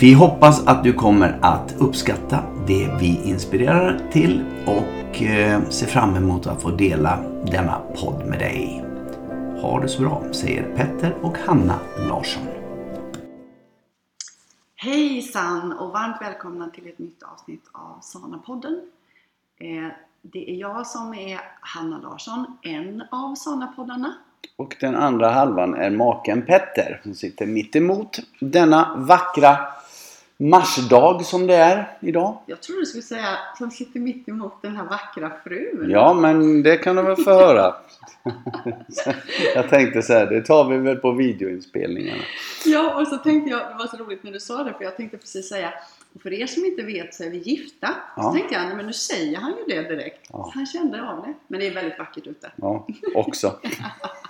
Vi hoppas att du kommer att uppskatta det vi inspirerar till och eh, ser fram emot att få dela denna podd med dig. Ha det så bra, säger Petter och Hanna Larsson. Hejsan och varmt välkomna till ett nytt avsnitt av Sana-podden. Eh, det är jag som är Hanna Larsson, en av Sana-poddarna. Och den andra halvan är maken Petter som sitter mitt emot denna vackra marsdag som det är idag. Jag trodde du skulle säga som sitter mitt emot den här vackra frun. Ja, men det kan du väl få höra. jag tänkte så här, det tar vi väl på videoinspelningarna. Ja, och så tänkte jag, det var så roligt när du sa det, för jag tänkte precis säga för er som inte vet så är vi gifta. Ja. Så tänkte jag, nej, men nu säger han ju det direkt. Ja. Han kände av det. Men det är väldigt vackert ute. Ja, också.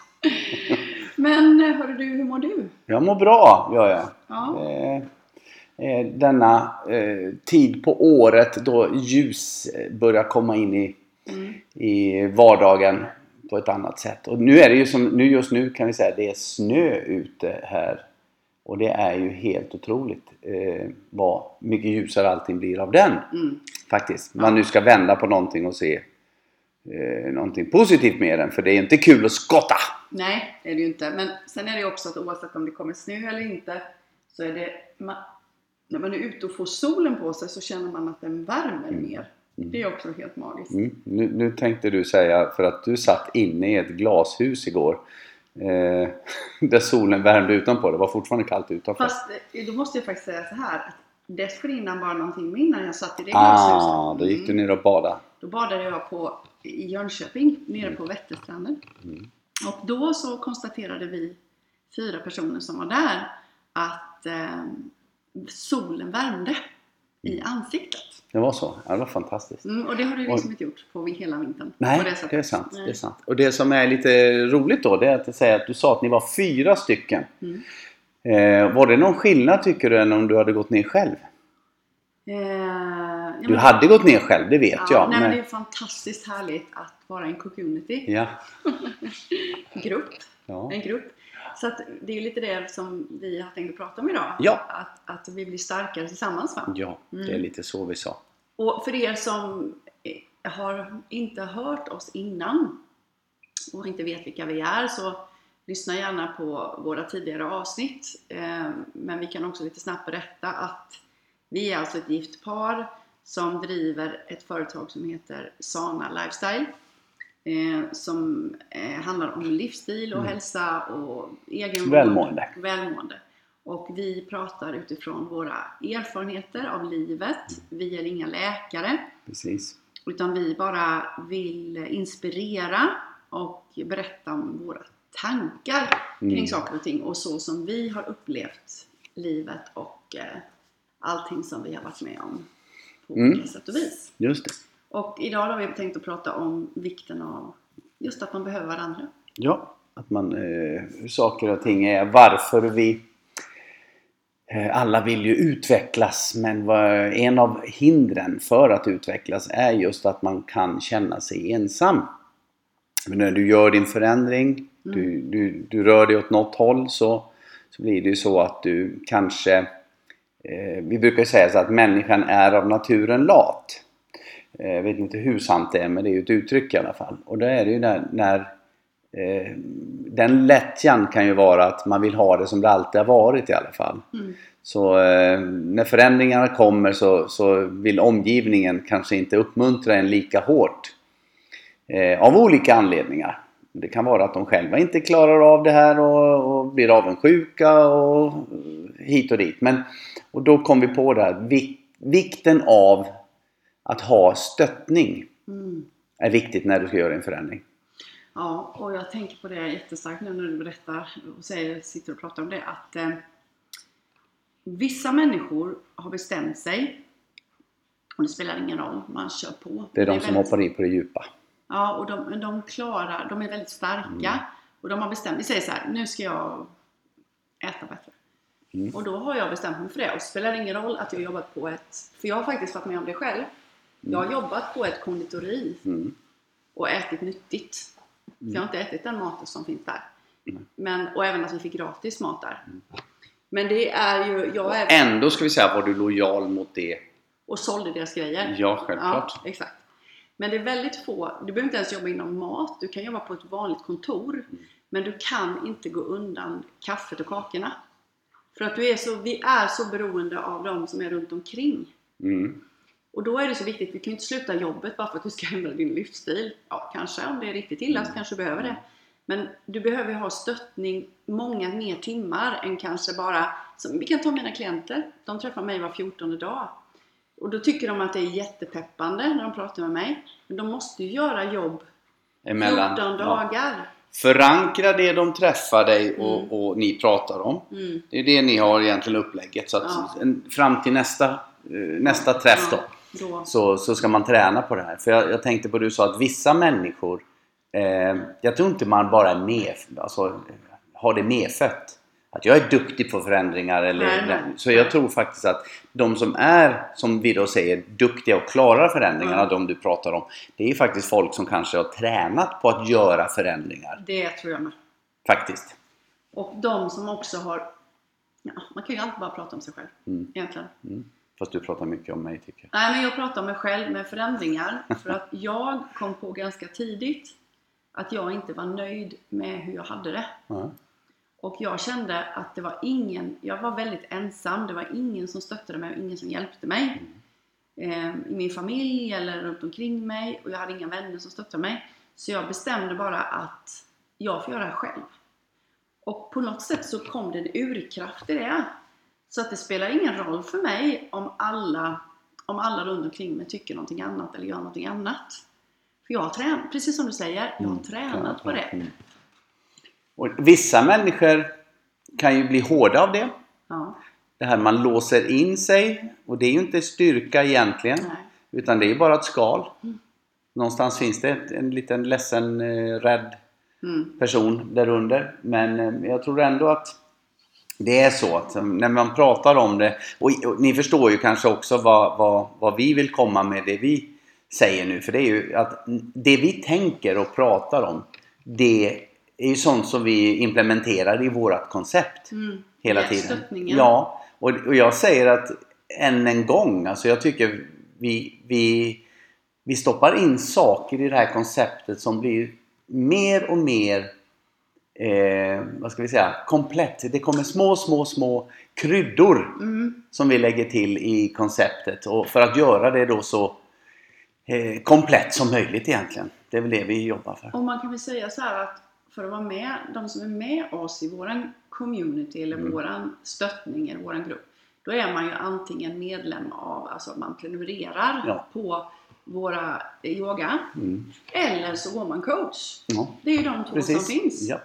men hörru du, hur mår du? Jag mår bra, gör jag. Ja. Eh, Eh, denna eh, tid på året då ljus börjar komma in i, mm. i vardagen på ett annat sätt. Och nu är det ju som, nu just nu kan vi säga det är snö ute här. Och det är ju helt otroligt eh, vad mycket ljusare allting blir av den. Mm. Faktiskt. Man nu ska vända på någonting och se eh, någonting positivt med den. För det är inte kul att skotta! Nej, det är det ju inte. Men sen är det ju också att oavsett om det kommer snö eller inte så är det när man är ute och får solen på sig så känner man att den värmer mm. mer. Mm. Det är också helt magiskt. Mm. Nu, nu, tänkte du säga, för att du satt inne i ett glashus igår eh, där solen värmde utanpå. Det var fortfarande kallt utanför. Fast eh, då måste jag faktiskt säga så här. Att dessförinnan, bara någonting innan jag satt i det glashuset. Ah, då gick du ner och badade. Då badade jag på, i Jönköping, nere mm. på Vätterstranden. Mm. Och då så konstaterade vi fyra personer som var där att eh, solen värmde i mm. ansiktet. Det var så? Ja, det var fantastiskt. Mm, och det har du liksom och, inte gjort på hela vintern. Nej, det, det, är sant, nej. det är sant. Och det som är lite roligt då, det är att säga att du sa att ni var fyra stycken. Mm. Eh, var det någon skillnad tycker du än om du hade gått ner själv? Eh, ja, du hade gått ner själv, det vet ja, jag. Nej, men det är fantastiskt härligt att vara en community. Ja. grupp. Ja. En grupp. Så att det är lite det som vi har tänkt att prata om idag. Ja. Att, att vi blir starkare tillsammans va? Ja, det är mm. lite så vi sa. Och för er som har inte hört oss innan och inte vet vilka vi är så lyssna gärna på våra tidigare avsnitt. Eh, men vi kan också lite snabbt berätta att vi är alltså ett gift par som driver ett företag som heter Sana Lifestyle eh, som eh, handlar om livsstil och mm. hälsa och egen välmående. välmående. Och vi pratar utifrån våra erfarenheter av livet. Vi är inga läkare. Precis. Utan vi bara vill inspirera och berätta om våra tankar kring mm. saker och ting och så som vi har upplevt livet och eh, allting som vi har varit med om på mm. olika sätt och vis. Just det. Och idag har vi tänkt att prata om vikten av just att man behöver varandra. Ja, att man, eh, hur saker och ting är, varför vi eh, alla vill ju utvecklas men vad, en av hindren för att utvecklas är just att man kan känna sig ensam. Men när du gör din förändring, mm. du, du, du rör dig åt något håll så, så blir det ju så att du kanske eh, Vi brukar säga så att människan är av naturen lat. Eh, jag vet inte hur sant det är men det är ju ett uttryck i alla fall. Och då är det ju där, när eh, den lättjan kan ju vara att man vill ha det som det alltid har varit i alla fall. Mm. Så eh, när förändringarna kommer så, så vill omgivningen kanske inte uppmuntra en lika hårt. Eh, av olika anledningar. Det kan vara att de själva inte klarar av det här och, och blir avundsjuka och hit och dit. Men, och då kom vi på det här, vik, vikten av att ha stöttning Mm. är viktigt när du ska göra en förändring. Ja, och jag tänker på det jättestarkt nu när du berättar och säger, sitter och pratar om det att eh, vissa människor har bestämt sig och det spelar ingen roll, man kör på. Det är de som väldigt- hoppar i på det djupa. Ja, och de, de klarar, de är väldigt starka Mm. och de har bestämt, vi säger så här, nu ska jag äta bättre. Mm. Och då har jag bestämt mig för det och det spelar ingen roll att jag jobbat på ett, för jag har faktiskt varit med om det själv. Jag har jobbat på ett konditori Mm. och ätit nyttigt. För jag har inte ätit den maten som finns där. Mm. Men, och även att vi fick gratis mat där. Men det är ju, jag är, Ändå ska vi säga var du lojal mot det. och sålde deras grejer. Ja, självklart. Ja, exakt. Men det är väldigt få, du behöver inte ens jobba inom mat, du kan jobba på ett vanligt kontor. Mm. Men du kan inte gå undan kaffet och kakorna. För att du är så, vi är så beroende av de som är runt omkring. Mm. Och då är det så viktigt, vi kan ju inte sluta jobbet bara för att du ska ändra din livsstil. Ja, kanske om det är riktigt illa så kanske du behöver det. Men du behöver ha stöttning många mer timmar än kanske bara, vi kan ta mina klienter, de träffar mig var 14 dag. Och då tycker de att det är jättepeppande när de pratar med mig. Men de måste ju göra jobb 14 Emellan. Ja. dagar. Förankra det de träffar dig och, Mm. och ni pratar om. Mm. Det är det ni har egentligen upplägget. Så att Ja. fram till nästa, eh, nästa träff Ja, då. Så, så ska man träna på det här. För jag, jag tänkte på det du sa att vissa människor, eh, jag tror inte man bara är med, alltså, har det medfött. Att jag är duktig på förändringar eller Nej, nej. Så jag tror faktiskt att de som är, som vi då säger, duktiga och klarar förändringarna, Mm. de du pratar om. Det är faktiskt folk som kanske har tränat på att göra förändringar. Det tror jag med. Faktiskt. Och de som också har, ja, man kan ju alltid bara prata om sig själv. Mm. Egentligen. Mm. Fast du pratar mycket om mig tycker jag. Nej, men jag pratar om mig själv med förändringar. För att jag kom på ganska tidigt att jag inte var nöjd med hur jag hade det. Ja. Och jag kände att det var ingen, jag var väldigt ensam. Det var ingen som stöttade mig och ingen som hjälpte mig. Eh, I min familj eller runt omkring mig. Och jag hade inga vänner som stöttade mig. Så jag bestämde bara att jag får göra det här själv. Och på något sätt så kom det en urkraft i det. Så att det spelar ingen roll för mig om alla, om alla runt omkring mig tycker någonting annat eller gör någonting annat. För jag har tränat, precis som du säger, jag har Mm. tränat på det. Mm. Och vissa människor kan ju bli hårda av det. Ja, Det här man låser in sig och det är ju inte styrka egentligen. nej. Utan det är ju bara ett skal. Mm. Någonstans finns det en liten ledsen, eh, rädd Mm. person där under. Men eh, jag tror ändå att det är så att eh, när man pratar om det och, och ni förstår ju kanske också vad, vad, vad vi vill komma med det vi säger nu. För det är ju att det vi tänker och pratar om det är ju sånt som vi implementerar i vårat koncept Mm. hela tiden. Ja, och, och jag säger att än en gång, alltså jag tycker vi, vi, vi stoppar in saker i det här konceptet som blir mer och mer eh, vad ska vi säga, komplett. Det kommer små, små, små kryddor Mm. som vi lägger till i konceptet och för att göra det då så eh, komplett som möjligt egentligen. Det är väl det vi jobbar för. Och man kan väl säga så här att för att vara med, de som är med oss i våran community eller Mm. våran stöttning eller våran grupp. Då är man ju antingen medlem av, alltså man prenumererar Ja. på våra yoga. Mm. Eller så går man coach. Ja, Det är ju de två precis. som finns. Ja.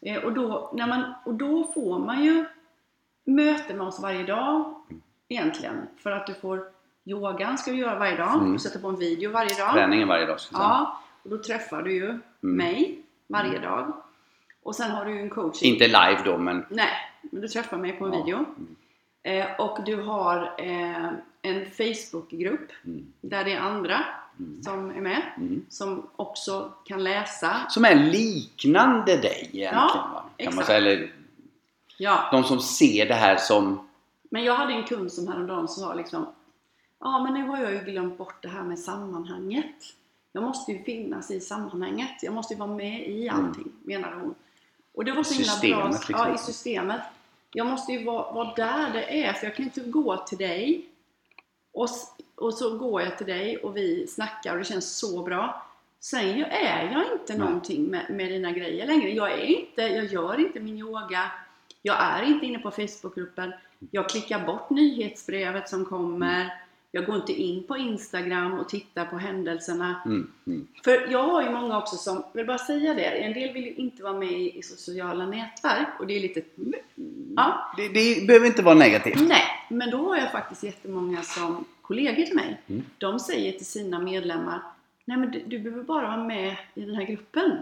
Eh, Och, då, när man, och då får man ju möte med oss varje dag egentligen. För att du får yogan ska du göra varje dag. Mm. Du sätter på en video varje dag. Träningen varje dag. Ja, och då träffar du ju mig varje dag. Och sen har du ju en coach. Inte live då men Nej, men du träffar mig på en Ja. video. Eh, och du har eh, en Facebookgrupp Mm. där det är andra Mm. som är med. Mm. Som också kan läsa. Som är liknande dig egentligen. Ja, va? Kan man exakt. säga. Eller Ja, de som ser det här som... men jag hade en kund som häromdagen sa liksom Ja, men nu har jag ju glömt bort det här med sammanhanget. Jag måste ju finnas i sammanhanget. Jag måste ju vara med i allting, menade hon. Och det var så himla bra. Liksom. Ja, i systemet. jag måste ju vara, vara där det är, för jag kan inte gå till dig och, och så går jag till dig och vi snackar och det känns så bra. Sen är jag inte Nej. någonting med, med dina grejer längre. Jag, är inte, jag gör inte min yoga. Jag är inte inne på Facebookgruppen. Jag klickar bort nyhetsbrevet som kommer. Jag går inte in på Instagram och tittar på händelserna. Mm. Mm. För jag har ju många också som, vill bara säga det, en del vill ju inte vara med i, i sociala nätverk och det är lite... Ja, Det, det behöver inte vara negativt. nej, men då har jag faktiskt jättemånga som kollegor till mig. Mm. De säger till sina medlemmar, nej men du, du behöver bara vara med i den här gruppen.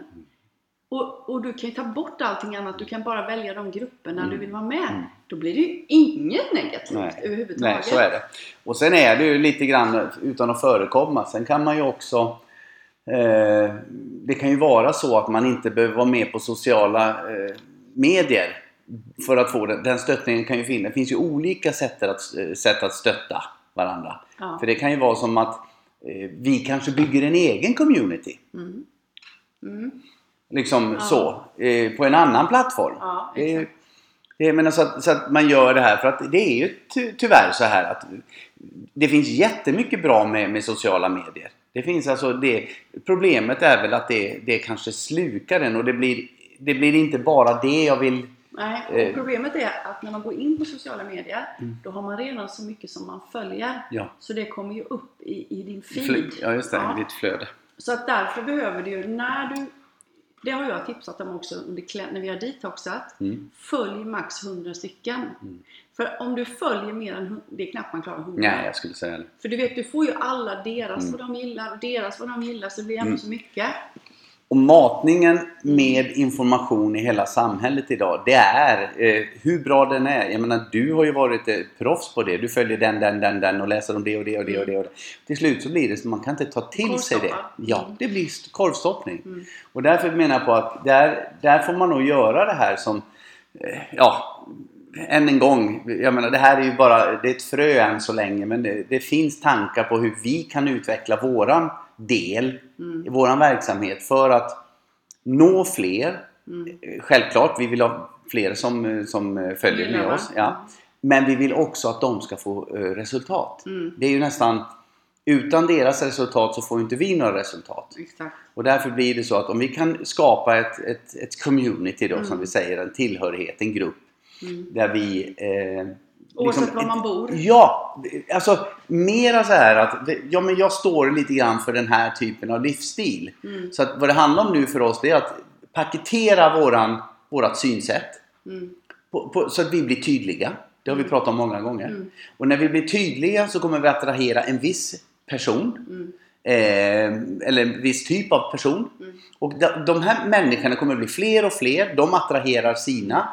Och, och du kan ju ta bort allting annat, du kan bara välja de grupperna Mm. du vill vara med. Mm. Då blir det ju inget negativt Nej. överhuvudtaget. Nej, så är det. Och sen är det ju lite grann utan att förekomma. Sen kan man ju också eh, Det kan ju vara så att man inte behöver vara med på sociala eh, medier för att få den. Den stöttningen kan ju finnas. Det finns ju olika sätt att, eh, sätt att stötta varandra. Ja. För det kan ju vara som att eh, vi kanske bygger en egen community. Mm. Mm. Liksom Ja. så. Eh, på en annan plattform. Ja, exakt. det men så, att, så att man gör det här för att det är ju ty, tyvärr så här att det finns jättemycket bra med, med sociala medier. Det finns alltså det, problemet är väl att det, det kanske slukar den och det blir, det blir inte bara det jag vill... Nej, Eh. och problemet är att när man går in på sociala medier, Mm. då har man redan så mycket som man följer. Ja, Så det kommer ju upp i, i din feed. fly, ja just det, Ja. ditt flöde. Så att därför behöver du ju, när du det har jag tipsat om också under, när vi har detoxat. Mm. Följ max 100 stycken. Mm. För om du följer mer än 100, det är knappt man klarar 100. Nej, jag skulle säga det. För du vet, du får ju alla deras Mm. vad de gillar och deras vad de gillar så det blir ändå Mm. så mycket. Och matningen med information i hela samhället idag, det är eh, hur bra den är. Jag menar, du har ju varit eh, proffs på det. Du följer den, den, den, den och läser om det och det och det och det. Och det. Till slut så blir det så man kan inte ta till sig det. Ja, det blir st- korvstoppning. Mm. Och därför menar jag på att där, där får man nog göra det här som, eh, ja, än en gång. Jag menar, det här är ju bara, det är ett frö än så länge. Men det, det finns tankar på hur vi kan utveckla våran del Mm. i våran verksamhet för att nå fler. Mm. Självklart, vi vill ha fler som, som följer med oss. Ja. Men vi vill också att de ska få eh, resultat. Mm. Det är ju nästan utan deras resultat så får inte vi några resultat. Exakt. Och därför blir det så att om vi kan skapa ett, ett, ett community då Mm. som vi säger, en tillhörighet, en grupp Mm. där vi... Eh, Oavsett var man bor. Ja! Alltså mera så här att ja, men jag står lite grann för den här typen av livsstil. Mm. Så att vad det handlar om nu för oss det är att paketera våran, vårat synsätt Mm. på, på, så att vi blir tydliga. Det har vi pratat om många gånger. Mm. Och när vi blir tydliga så kommer vi attrahera en viss person. Mm. Eh, eller en viss typ av person. Mm. Och de, de här människorna kommer bli fler och fler. De attraherar sina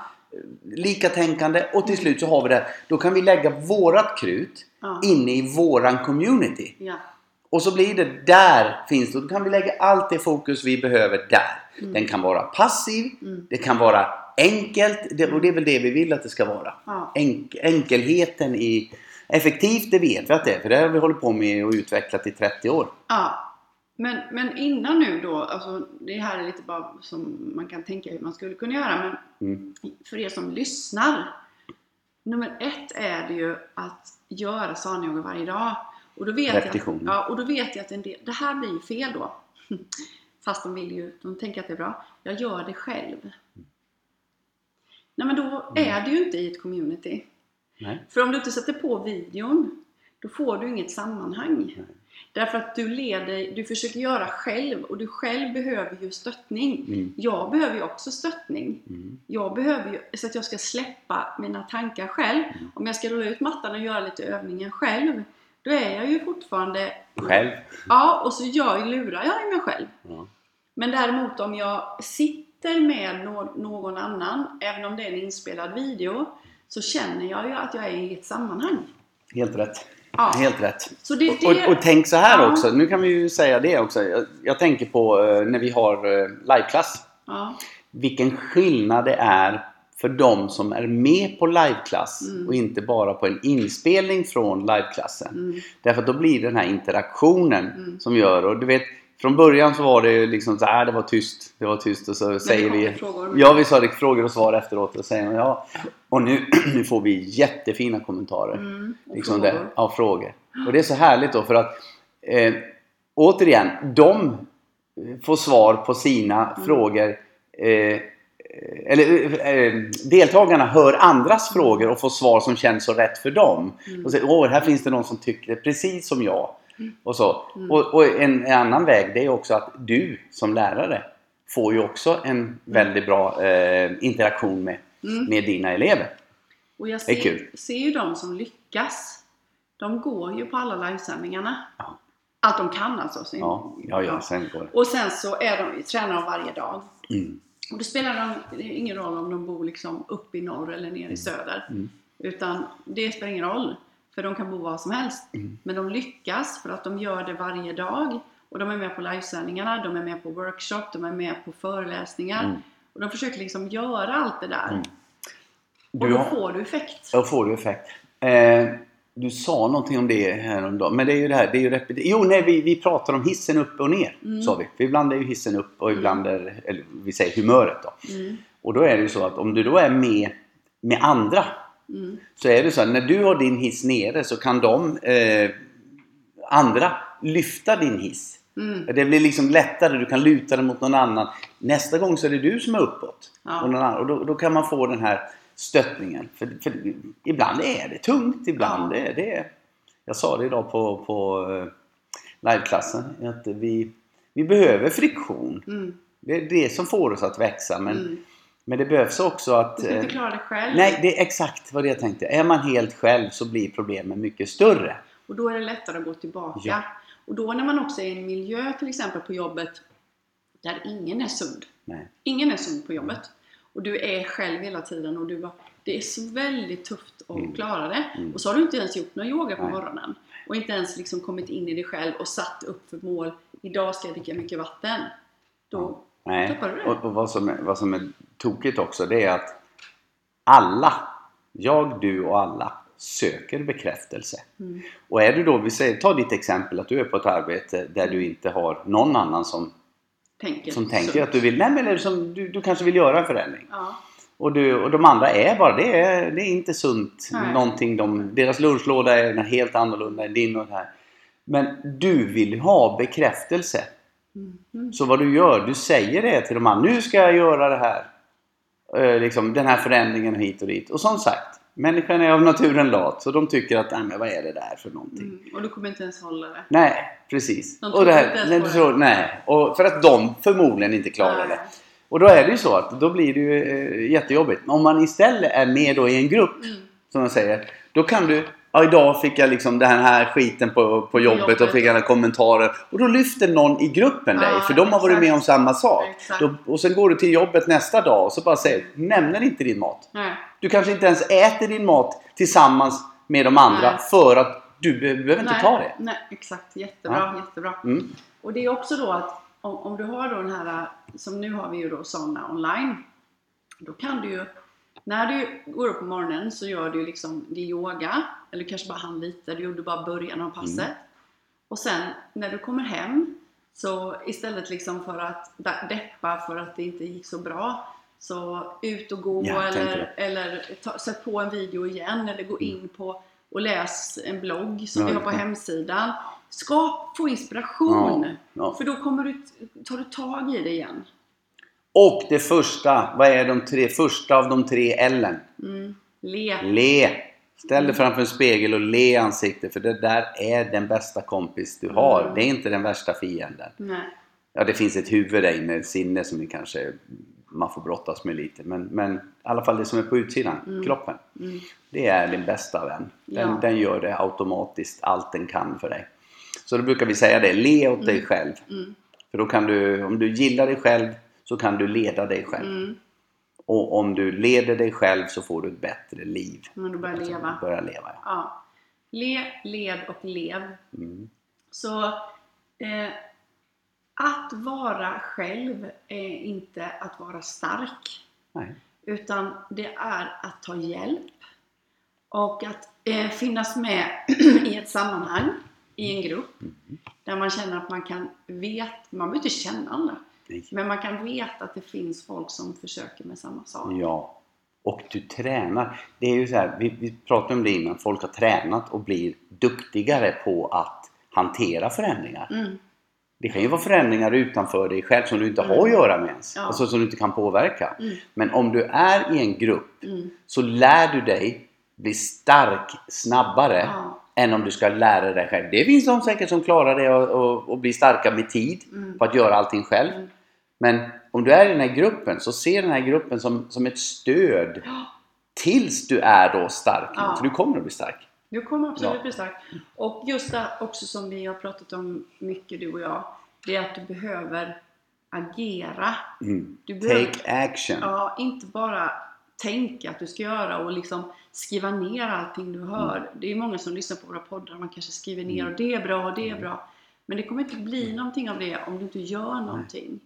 likatänkande och till slut så har vi det. Då kan vi lägga vårat krut Ja. inne i våran community. Ja. Och så blir det där finns det. Då kan vi lägga allt det fokus vi behöver där. Mm. Den kan vara passiv. Mm. Det kan vara enkelt. Det, och det är väl det vi vill att det ska vara. Ja. Enk, enkelheten i... Effektivt, det vet vi att det är. För det har vi hållit på med och utvecklat i 30 år. Ja, men, men innan nu då, alltså det här är lite bara som man kan tänka hur man skulle kunna göra, men Mm. för er som lyssnar. Nummer ett är det ju att göra sanayoga varje dag. Och då vet Repetition. Jag, ja, och då vet jag att en del, det här blir ju fel då. Fast de vill ju, de tänker att det är bra. Jag gör det själv. Nej men då Mm. är du ju inte i ett community. Nej. För om du inte sätter på videon, då får du inget sammanhang. Nej. Därför att du leder, du försöker göra själv och du själv behöver ju stöttning. Mm. Jag behöver ju också stöttning. Mm. Jag behöver ju, så att jag ska släppa mina tankar själv. Mm. Om jag ska rulla ut mattan och göra lite övningar själv, då är jag ju fortfarande... Själv. Ja, och så gör, lurar jag mig själv. Ja. Men däremot om jag sitter med nå- någon annan, även om det är en inspelad video, så känner jag ju att jag är i ett sammanhang. Helt rätt. Ja. Helt rätt. Så det, Och, det, och, och tänk så här Ja. också. Nu kan vi ju säga det också. Jag, jag tänker på eh, när vi har eh, liveklass. ja, Vilken skillnad det är för de som är med på liveklass Mm. och inte bara på en inspelning från liveklassen. mm, Därför att då blir det den här interaktionen Mm. som gör och du vet Från början så var det liksom så här, det var tyst, det var tyst och så säger kom vi... frågor. Ja, vi sa det frågor och svar efteråt och säger ja. Och nu, nu får vi jättefina kommentarer. Mm, och liksom frågor. Det, ja, frågor. Och det är så härligt då för att eh, återigen, de får svar på sina Mm. frågor. Eh, eller eh, deltagarna hör andras frågor och får svar som känns så rätt för dem. Mm. Och säger, åh, här finns det någon som tycker precis som jag. Och, så. Mm. och, och en, en annan väg det är också att du som lärare får ju också en väldigt bra eh, interaktion med, Mm. med dina elever. Och jag Det är ser, kul. ser ju de som lyckas. De går ju på alla livesändningarna. Ja. Allt de kan alltså. Sin, Ja, ja, ja sen går det. Och sen så är de, tränar de varje dag. Mm. Och då spelar de, det ingen roll om de bor liksom uppe i norr eller nere i söder. Mm. Utan det spelar ingen roll. För de kan bo var som helst. Mm. Men de lyckas för att de gör det varje dag. Och de är med på livesändningarna, de är med på workshop, de är med på föreläsningar. Mm. Och de försöker liksom göra allt det där. Mm. Och Du då har- får du effekt. Då får du effekt. Eh, du sa någonting om det häromdagen. Men det är ju det här. Det är ju repeti- jo, nej, vi, vi pratar om hissen upp och ner. Mm. Sa vi. För ibland är ju hissen upp och ibland är eller, vi säger humöret då. Mm. Och då är det ju så att om du då är med, med andra. Mm. Så är det så att när du har din hiss nere så kan de eh, andra lyfta din hiss. Mm. Det blir liksom lättare, du kan luta dig mot någon annan. Nästa gång så är det du som är uppåt. Ja. Och, någon annan, och då, då kan man få den här stöttningen. För, för ibland är det tungt, ibland Ja. är det... Jag sa det idag på, på eh, liveklassen, att vi, vi behöver friktion. Mm. Det är det som får oss att växa. Men, Mm. Men det behövs också att... Du ska inte eh, klara det själv. Nej, det är exakt vad jag tänkte. Är man helt själv så blir problemen mycket större. Och då är det lättare att gå tillbaka. Ja. Och då när man också är i en miljö till exempel på jobbet där ingen är sund. Nej. Ingen är sund på jobbet. Och du är själv hela tiden och du bara, det är så väldigt tufft att Mm. klara det. Mm. Och så har du inte ens gjort någon yoga på Nej. morgonen. Och inte ens liksom kommit in i dig själv och satt upp för mål. Idag ska jag dricka mycket vatten. Då Nej. tappar du det. Och, och vad, som är, vad som är tokigt också det är att alla, jag, du och alla, söker bekräftelse. Mm. Och är du då, vi säger, ta ditt exempel att du är på ett arbete där du inte har någon annan som, Tänker som tänker att du vill, nej eller som, du, du kanske vill göra en förändring. Ja. Och, du, och de andra är bara, det är, det är inte sunt. Nej. Någonting de, deras lunchlåda är helt annorlunda än din och det här. Men du vill ha bekräftelse. Mm. Mm. Så vad du gör, du säger det till de andra. Nu ska jag göra det här. Eh, liksom, den här förändringen hit och dit. Och som sagt, människan är av naturen lat. Så de tycker att, nej men vad är det där för någonting? Mm. Och du kommer inte ens hålla det. Nej, precis. De och det inte ens nej, du tror, nej. Och för att de förmodligen inte klarar det. Och då är det ju så att då blir det ju eh, jättejobbigt. Men om man istället är med då i en grupp, Mm. som man säger. Då kan du, ja idag fick jag liksom den här skiten på, på jobbet, jobbet. och fick alla kommentarer. Och då lyfter någon i gruppen dig, Ja, för de har varit exakt. med om samma sak. Då, och sen går du till jobbet nästa dag och så bara säger, nämner inte din mat. Nej. Du kanske inte ens äter din mat tillsammans med de andra Nej. för att du be- behöver inte Nej. ta det. Nej, exakt. Jättebra, jättebra. Mm. Och det är också då att om, om du har då den här, som nu har vi ju då sådana online. Då kan du ju, när du går upp på morgonen så gör du liksom din yoga. Eller kanske bara hann lite, du gjorde bara början av passet. Mm. Och sen när du kommer hem så istället liksom för att deppa för att det inte gick så bra. Så ut och gå Ja, eller, eller ta, sätt på en video igen eller gå in på och läs en blogg som Ja, vi har på ja. hemsidan. Skap, få inspiration. För då kommer du, tar du tag i det igen. Och det första, vad är de tre första av de tre L'en? Mm. Le. Le! Ställ dig framför en spegel och le i ansiktet för det där är den bästa kompis du har. Mm. Det är inte den värsta fienden. Nej. Ja, det finns ett huvud där inne, ett sinne som kanske man får brottas med lite. Men, men i alla fall det som är på utsidan, Mm. kroppen. Mm. Det är din bästa vän. Den, Ja. den gör det automatiskt, allt den kan för dig. Så då brukar vi säga det, le åt dig Mm. själv. Mm. För då kan du, om du gillar dig själv så kan du leda dig själv. Mm. Och om du leder dig själv så får du ett bättre liv. Men du börjar Alltså, leva. Börja leva, ja. Ja. Le, led och lev. Mm. Så eh, att vara själv är inte att vara stark. Nej. Utan det är att ta hjälp och att eh, finnas med i ett sammanhang, i en grupp. Där man känner att man kan veta, man behöver inte känna andra. Nej. Men man kan veta att det finns folk som försöker med samma sak. Ja. Och du tränar. Det är ju så här, vi, vi pratade om det innan, folk har tränat och blir duktigare på att hantera förändringar. Mm. Det kan ju vara förändringar utanför dig själv som du inte har Mm. att göra med ens. Ja. Alltså som du inte kan påverka. Mm. Men om du är i en grupp Mm. så lär du dig bli stark snabbare Ja. än om du ska lära dig själv. Det finns de säkert som klarar det och, och, och blir starka med tid Mm. på att göra allting själv. Mm. Men om du är i den här gruppen så se den här gruppen som, som ett stöd tills du är då stark. Ja. För du kommer att bli stark. Du kommer absolut Ja. bli stark. Och just det också som vi har pratat om mycket du och jag. Det är att du behöver agera. Mm. Du behöver, Take action. ja, inte bara tänka att du ska göra och liksom skriva ner allting du hör. Det är många som lyssnar på våra poddar man kanske skriver ner Mm. och det är bra och det är bra. Men det kommer inte bli någonting av det om du inte gör någonting.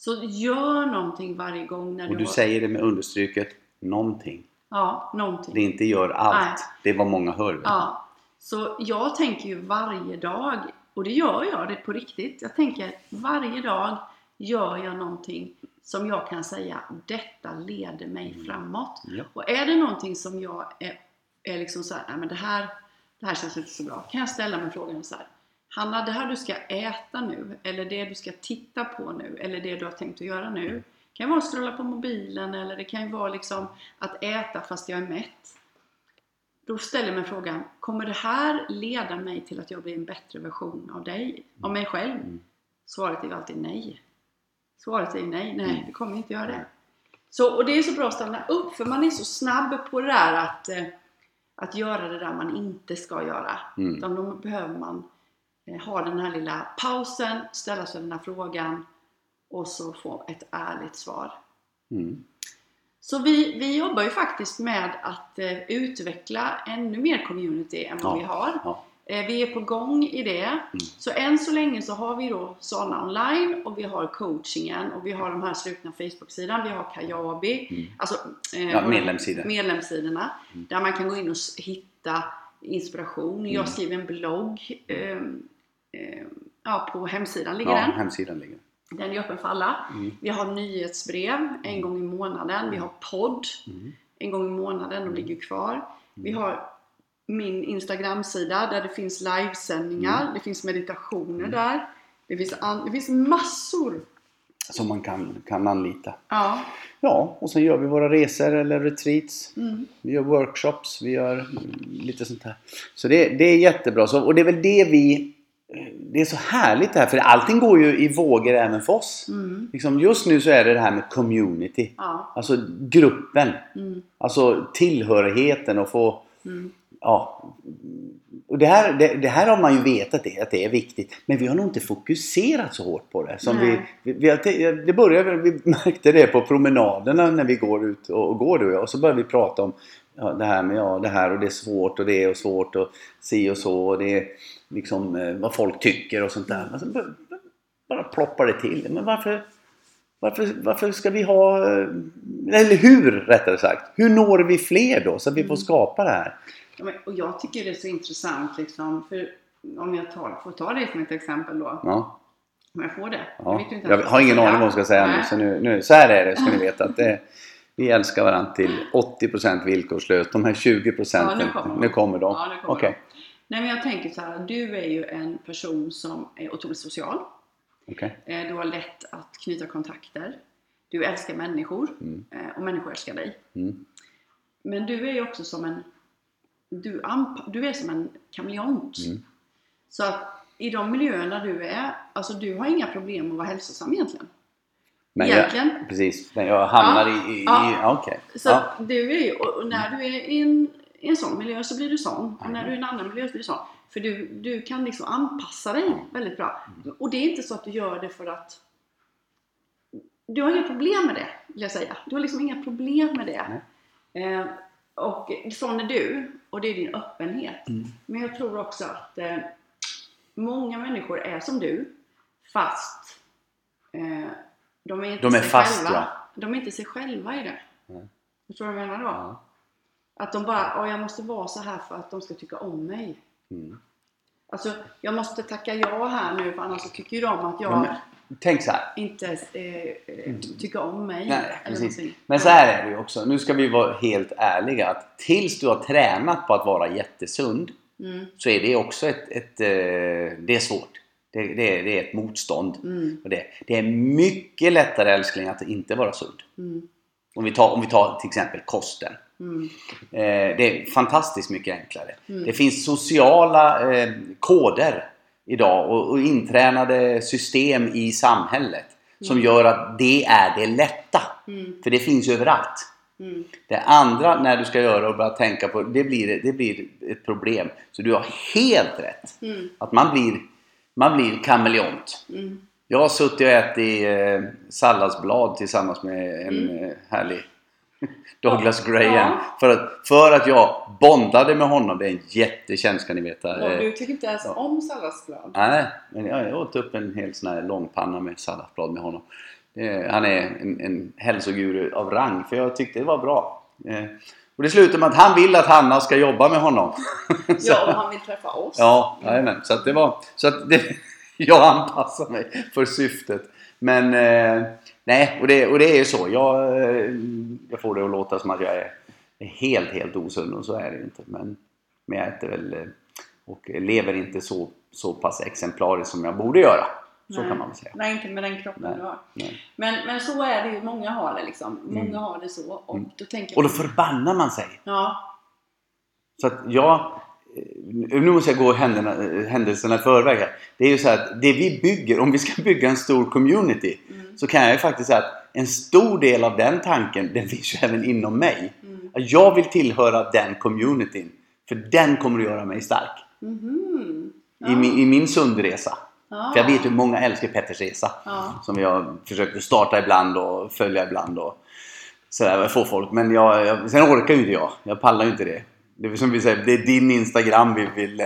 Så gör någonting varje gång när Och du du har... säger det med understryket någonting. Ja, någonting. Det inte gör allt. Nej. Det är vad många hör. Ja, så jag tänker ju varje dag, och det gör jag det på riktigt. Jag tänker varje dag gör jag någonting som jag kan säga, detta leder mig Mm. framåt. Ja. Och är det någonting som jag är, är liksom så här, nej men det här, det här känns inte så bra. Kan jag ställa mig frågan så här, Hanna, det här du ska äta nu, eller det du ska titta på nu, eller det du har tänkt att göra nu. Det kan ju vara att scrolla på mobilen, eller det kan ju vara liksom att äta fast jag är mätt. Då ställer jag mig frågan, kommer det här leda mig till att jag blir en bättre version av dig, av mig själv? Mm. Svaret är ju alltid nej. Svaret är nej, nej, Mm. det kommer inte göra det. Nej. Så, och det är så bra att stanna upp, för man är så snabb på det där att, eh, att göra det där man inte ska göra. Mm. Utan då behöver man ha den här lilla pausen, ställa sig den här frågan och så få ett ärligt svar. Mm. Så vi, vi jobbar ju faktiskt med att eh, utveckla ännu mer community än vad Ja, vi har. ja. Eh, vi är på gång i det. Så än så länge så har vi då Sana online och vi har coachingen och vi har de här slutna Facebook-sidan. Vi har Kajabi, Mm. alltså eh, Ja, medlemssidor. medlemssidorna Mm. där man kan gå in och hitta inspiration. Jag Mm. skriver en blogg eh, ja, på hemsidan ligger Ja, den. hemsidan ligger. Den är öppen för alla. Mm. Vi har nyhetsbrev en gång i månaden. Vi har podd Mm. en gång i månaden. De ligger kvar. Vi har min Instagram-sida där det finns livesändningar. Mm. Det finns meditationer där. Det finns, det finns massor. Som man kan, kan anlita. Ja. Ja, och sen gör vi våra resor eller retreats. Mm. Vi gör workshops, vi gör mm, lite sånt här. Så det, det är jättebra. Så, och det är väl det vi... Det är så härligt det här, för allting går ju i vågor även för oss. Mm. Liksom just nu så är det det här med community. Ja. Alltså gruppen. Mm. Alltså tillhörigheten och få... Mm. Ja. Och det här, det, det här har man ju vetat det, att det är viktigt. Men vi har nog inte fokuserat så hårt på det. Som vi, Nej. vi, vi, det började, vi märkte det på promenaderna när vi går ut och, och går du och jag. Och så började vi prata om ja, det här med ja, det här och det är svårt och det är och svårt och si och så. Och det är liksom eh, vad folk tycker och sånt där. Men så bara, ploppar det till. Men varför, varför, varför ska vi ha... eh, Eller hur rättare sagt. Hur når vi fler då så att vi får skapa det här? Ja, Och jag tycker det är så intressant liksom. För om jag tar, får ta det som ett exempel då. Ja. Om jag får det. Ja. inte Jag ens har ingen aning vad jag ska säga nu. Så, nu, nu, så här är det, ska ni veta. Att det, vi älskar varandra till 80% villkorslöst. De här 20 procenten, Ja, nu kommer de. nu kommer de. Ja, nu kommer Okej. Nej men jag tänker så här, du är ju en person som är otroligt social. Okej. Eh, Du har lätt att knyta kontakter. Du älskar människor Mm. eh, och människor älskar dig. Mm. Men du är ju också som en du, du är som en kameleont. Mm. Så att i de miljöerna du är, alltså du har inga problem att vara hälsosam egentligen. Men jag, Egentligen. precis. Men jag hamnar Ja. i... i, Ja. i Okej. Så Ja. du är ju, och när du är i en, i en sån miljö så blir du sån. Och när du är i en annan miljö så blir du sån. För du, du kan liksom anpassa dig väldigt bra. Och det är inte så att du gör det för att du har inga problem med det, vill jag säga. Du har liksom inga problem med det. Eh, och sån är du, och det är din öppenhet. Mm. Men jag tror också att eh, många människor är som du, fast eh, de är inte De är sig fast, själva. ja. De är inte sig själva i det. Nej. Förstår du vad jag menar då? Ja. Att de bara, "Ja, jag måste vara så här för att de ska tycka om mig. Mm. Alltså, jag måste tacka ja här nu för annars så tycker ju de att jag Ja, men Tänk så här. inte eh, eh, tycker om mig. Nej, eller precis. någonting. Men så här är det ju också. Nu ska vi vara helt ärliga. Att tills du har tränat på att vara jättesund Mm, så är det också ett... ett eh, det är svårt. Det, det, är, det är ett motstånd. mm, Och det, det är mycket lättare älskling att inte vara sund. mm, Om vi tar, om vi tar till exempel kosten. Mm, Eh, det är fantastiskt mycket enklare. Mm. Det finns sociala eh, koder idag och, intränade system i samhället som gör att det är det lätta. mm, För det finns överallt. mm. Det andra när du ska göra och börja tänka på det blir, det blir ett problem. Så du har helt rätt. Mm, Att man blir, man blir kameleont. mm. Jag har suttit och ätit eh, salladsblad tillsammans med en Mm. eh, härlig Douglas Ja. Graham. Ja. För, att, för att jag bondade med honom. Det är en jättetjänst ska ni veta. Eh, du tycker inte ens om salladsblad? Nej, men jag, åt upp en hel sån här långpanna med salladsblad med honom. Eh, han är en, en hälsoguru av rang, för jag tyckte det var bra. Eh, och det slutar med att han vill att Hanna ska jobba med honom. Ja, och han vill träffa oss. Ja, jajamän. Så att det var... Så att det, jag anpassar mig för syftet. Men eh, nej, och det, och det är ju så. Jag, eh, jag får det att låta som att jag är helt, helt osund och så är det ju inte. Men, men jag äter väl eh, och lever inte så, så pass exemplariskt som jag borde göra. Så Nej. kan man väl säga. Nej, inte med den kroppen Nej. du har. Nej. Men, men så är det ju. Många har det liksom. Många Mm. har det så. Och Mm. då tänker Och då förbannar man sig. Ja. Så att jag... eh, Nu måste jag gå händerna, händelserna i förväg här. Det är ju så att det vi bygger, om vi ska bygga en stor community Mm. så kan jag ju faktiskt säga att en stor del av den tanken, den finns ju även inom mig. Mm. Att Jag vill tillhöra den communityn. För den kommer att göra mig stark. Mhm. I, min, I min sundresa. Ja. För jag vet ju många älskar Petters resa. Ja. Som vi har försökt starta ibland och följa ibland. Och sådär, få folk. Men jag, jag, sen orkar ju inte jag. Jag pallar ju inte det. Det är som vi säger, det är din Instagram vi, vill,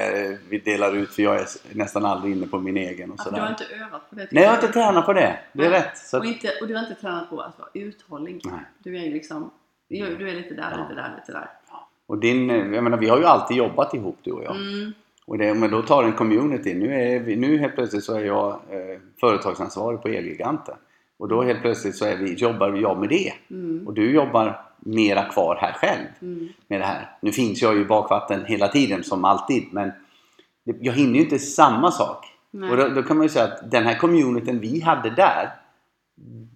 vi delar ut för jag är nästan aldrig inne på min egen. Och sådär. du har inte övat på det? Nej, jag har inte tränat på det. Det är Nej. rätt. Så att, Och, inte, och du har inte tränat på att vara uthållig? Nej. Du är ju liksom... Du du är lite där, Ja. lite där, lite där. och din, jag menar, vi har ju alltid jobbat ihop du och jag. Mm. Och det, man då tar en community. Nu, är vi, nu helt plötsligt så är jag eh, företagsansvarig på Elgiganten. Och då helt plötsligt så är vi, jobbar jag med det. Mm. Och du jobbar mera kvar här själv Mm. med det här. Nu finns jag ju i bakvatten hela tiden som alltid men jag hinner ju inte samma sak. Nej. Och då, då kan man ju säga att den här communityn vi hade där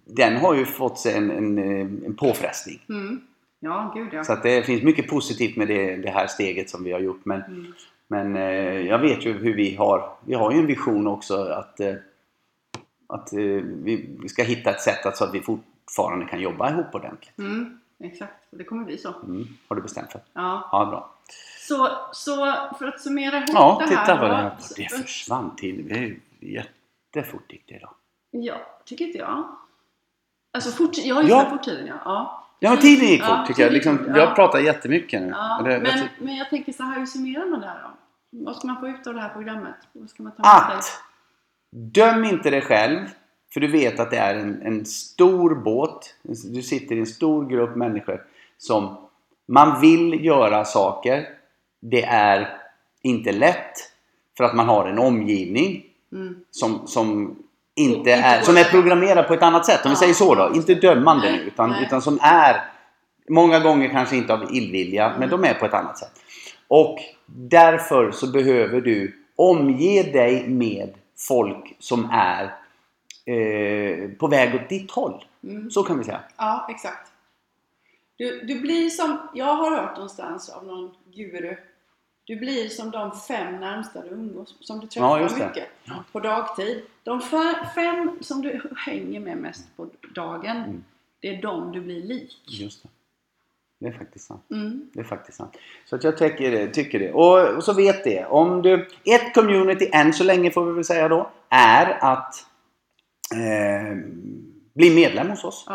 den har ju fått sig en, en, eh, en påfrestning. Mm. Ja, gud ja. Så att det finns mycket positivt med det, det här steget som vi har gjort. Men, Mm. men eh, jag vet ju hur vi har, vi har ju en vision också att, eh, att vi, vi ska hitta ett sätt att, så att vi fortfarande kan jobba ihop ordentligt. Mm. Exakt, och det kommer bli så. Mm, har du bestämt för? Ja. Ja, bra. Så, så för att summera ihop Ja, det här titta på då, det här. Det försvann till. Det är jättefort gick det idag. Ja, tycker inte jag. Alltså fort, ja, just Ja. det, forttiden ja. ja. Ja, men tiden gick Ja, fort tycker jag. tiden Liksom, fort, ja. har pratat jättemycket nu. Ja, jag men, ty- men jag tänker så här, hur summerar man det här då? Vad ska man få ut av det här programmet? Vad ska man ta med att sig? döm inte dig själv. För du vet att det är en, en stor båt. Du sitter i en stor grupp människor som man vill göra saker. Det är inte lätt för att man har en omgivning Mm. som, som inte är, som är programmerad på ett annat sätt. Om vi säger så då. Inte dömande nu, utan, utan som är många gånger kanske inte av illvilja, Mm. men de är på ett annat sätt. Och därför så behöver du omge dig med folk som är eh, på väg åt ditt håll. Mm. Så kan vi säga. Ja, exakt. Du, du blir som, jag har hört någonstans av någon guru, du blir som de fem närmsta du umgås som du träffar Ja, mycket Ja. på dagtid. De fe- fem som du hänger med mest på dagen, Mm. det är de du blir lik. Just det. Det är faktiskt sant. Mm. Det är faktiskt sant. Så att jag tycker det. Tycker det. Och, och så vet det. Om du, ett community än så länge får vi väl säga då är att eh, bli medlem hos oss.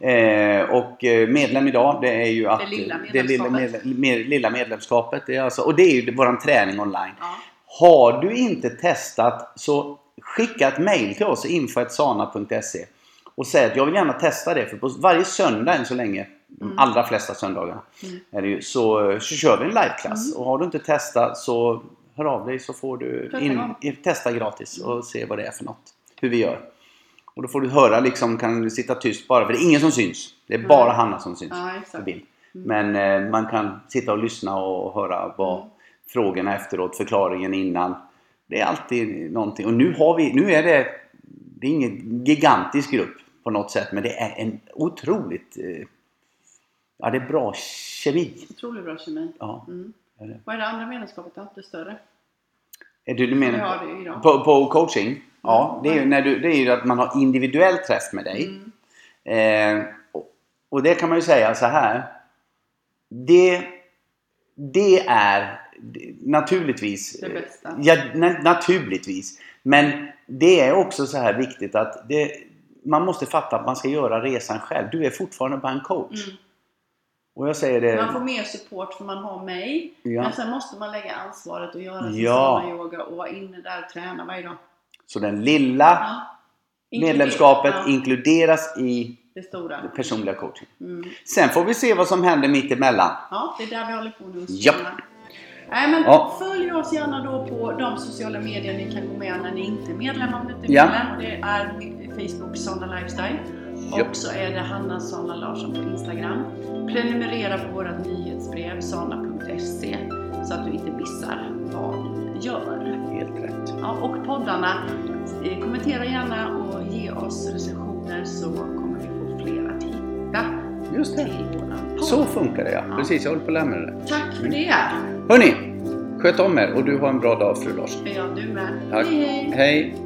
Eh, och eh, medlem idag det är ju att... Det lilla det lilla, medlemskapet. medle- med, lilla medlemskapet. Det är alltså, och det är ju våran träning online. ja. Har du inte testat så skicka ett mail till oss info.sana.se och säg att jag vill gärna testa det för på varje söndag än så länge de Mm. allra flesta söndagarna Mm. är det ju, så, så kör vi en liveklass. Mm. Och har du inte testat så hör av dig så får du in, testa gratis och se vad det är för något. Hur vi gör. Och då får du höra liksom, kan du sitta tyst bara för det är ingen som syns. Det är bara Nej. Hanna som syns Ja, på bild. Men eh, man kan sitta och lyssna och höra vad Mm. frågorna efteråt, förklaringen innan. Det är alltid någonting. Och nu har vi, nu är det, det är ingen gigantisk grupp på något sätt men det är en otroligt, eh, ja det är bra kemi. Otroligt bra kemi. Ja, Mm. är. Vad är det andra medlemskapet då? Det större? Är du, du menar på, på coaching? Ja, det är, ju när du, det är ju att man har individuell träff med dig. Mm. Eh, och, och det kan man ju säga så här. Det, det är naturligtvis... Det bästa. Ja, na, naturligtvis. Men det är också så här viktigt att det, man måste fatta att man ska göra resan själv. Du är fortfarande bara en coach. Mm. Och jag säger det... Man får mer support för man har mig. Ja. Men sen måste man lägga ansvaret och göra sin ja. yoga och vara inne där och träna varje dag. Så den lilla Ja. medlemskapet Ja, inkluderas i det stora. personliga coaching. Mm. Sen får vi se vad som händer mitt emellan. Ja, det är där vi håller på nu. Japp. Nej, men Ja. Följ oss gärna då på de sociala medier ni kan gå med när ni inte är medlem om ni inte är Ja. medlem. Det är Facebook Sonna Lifestyle. Japp. Och så är det Hanna Sonna Larsson på Instagram. Prenumerera på vårt nyhetsbrev sana.se så att du inte missar vad gör. Helt rätt. Ja, och poddarna, eh, kommentera gärna och ge oss recensioner så kommer vi få fler att hitta Just det. till våran podd. Så funkar det ja. Ja. Precis, jag håller på att lära mig det. Tack för det! Hörni! Sköt om er och du har en bra dag fru Larsson. Ja, du med. Tack. Hej, hej! Hej!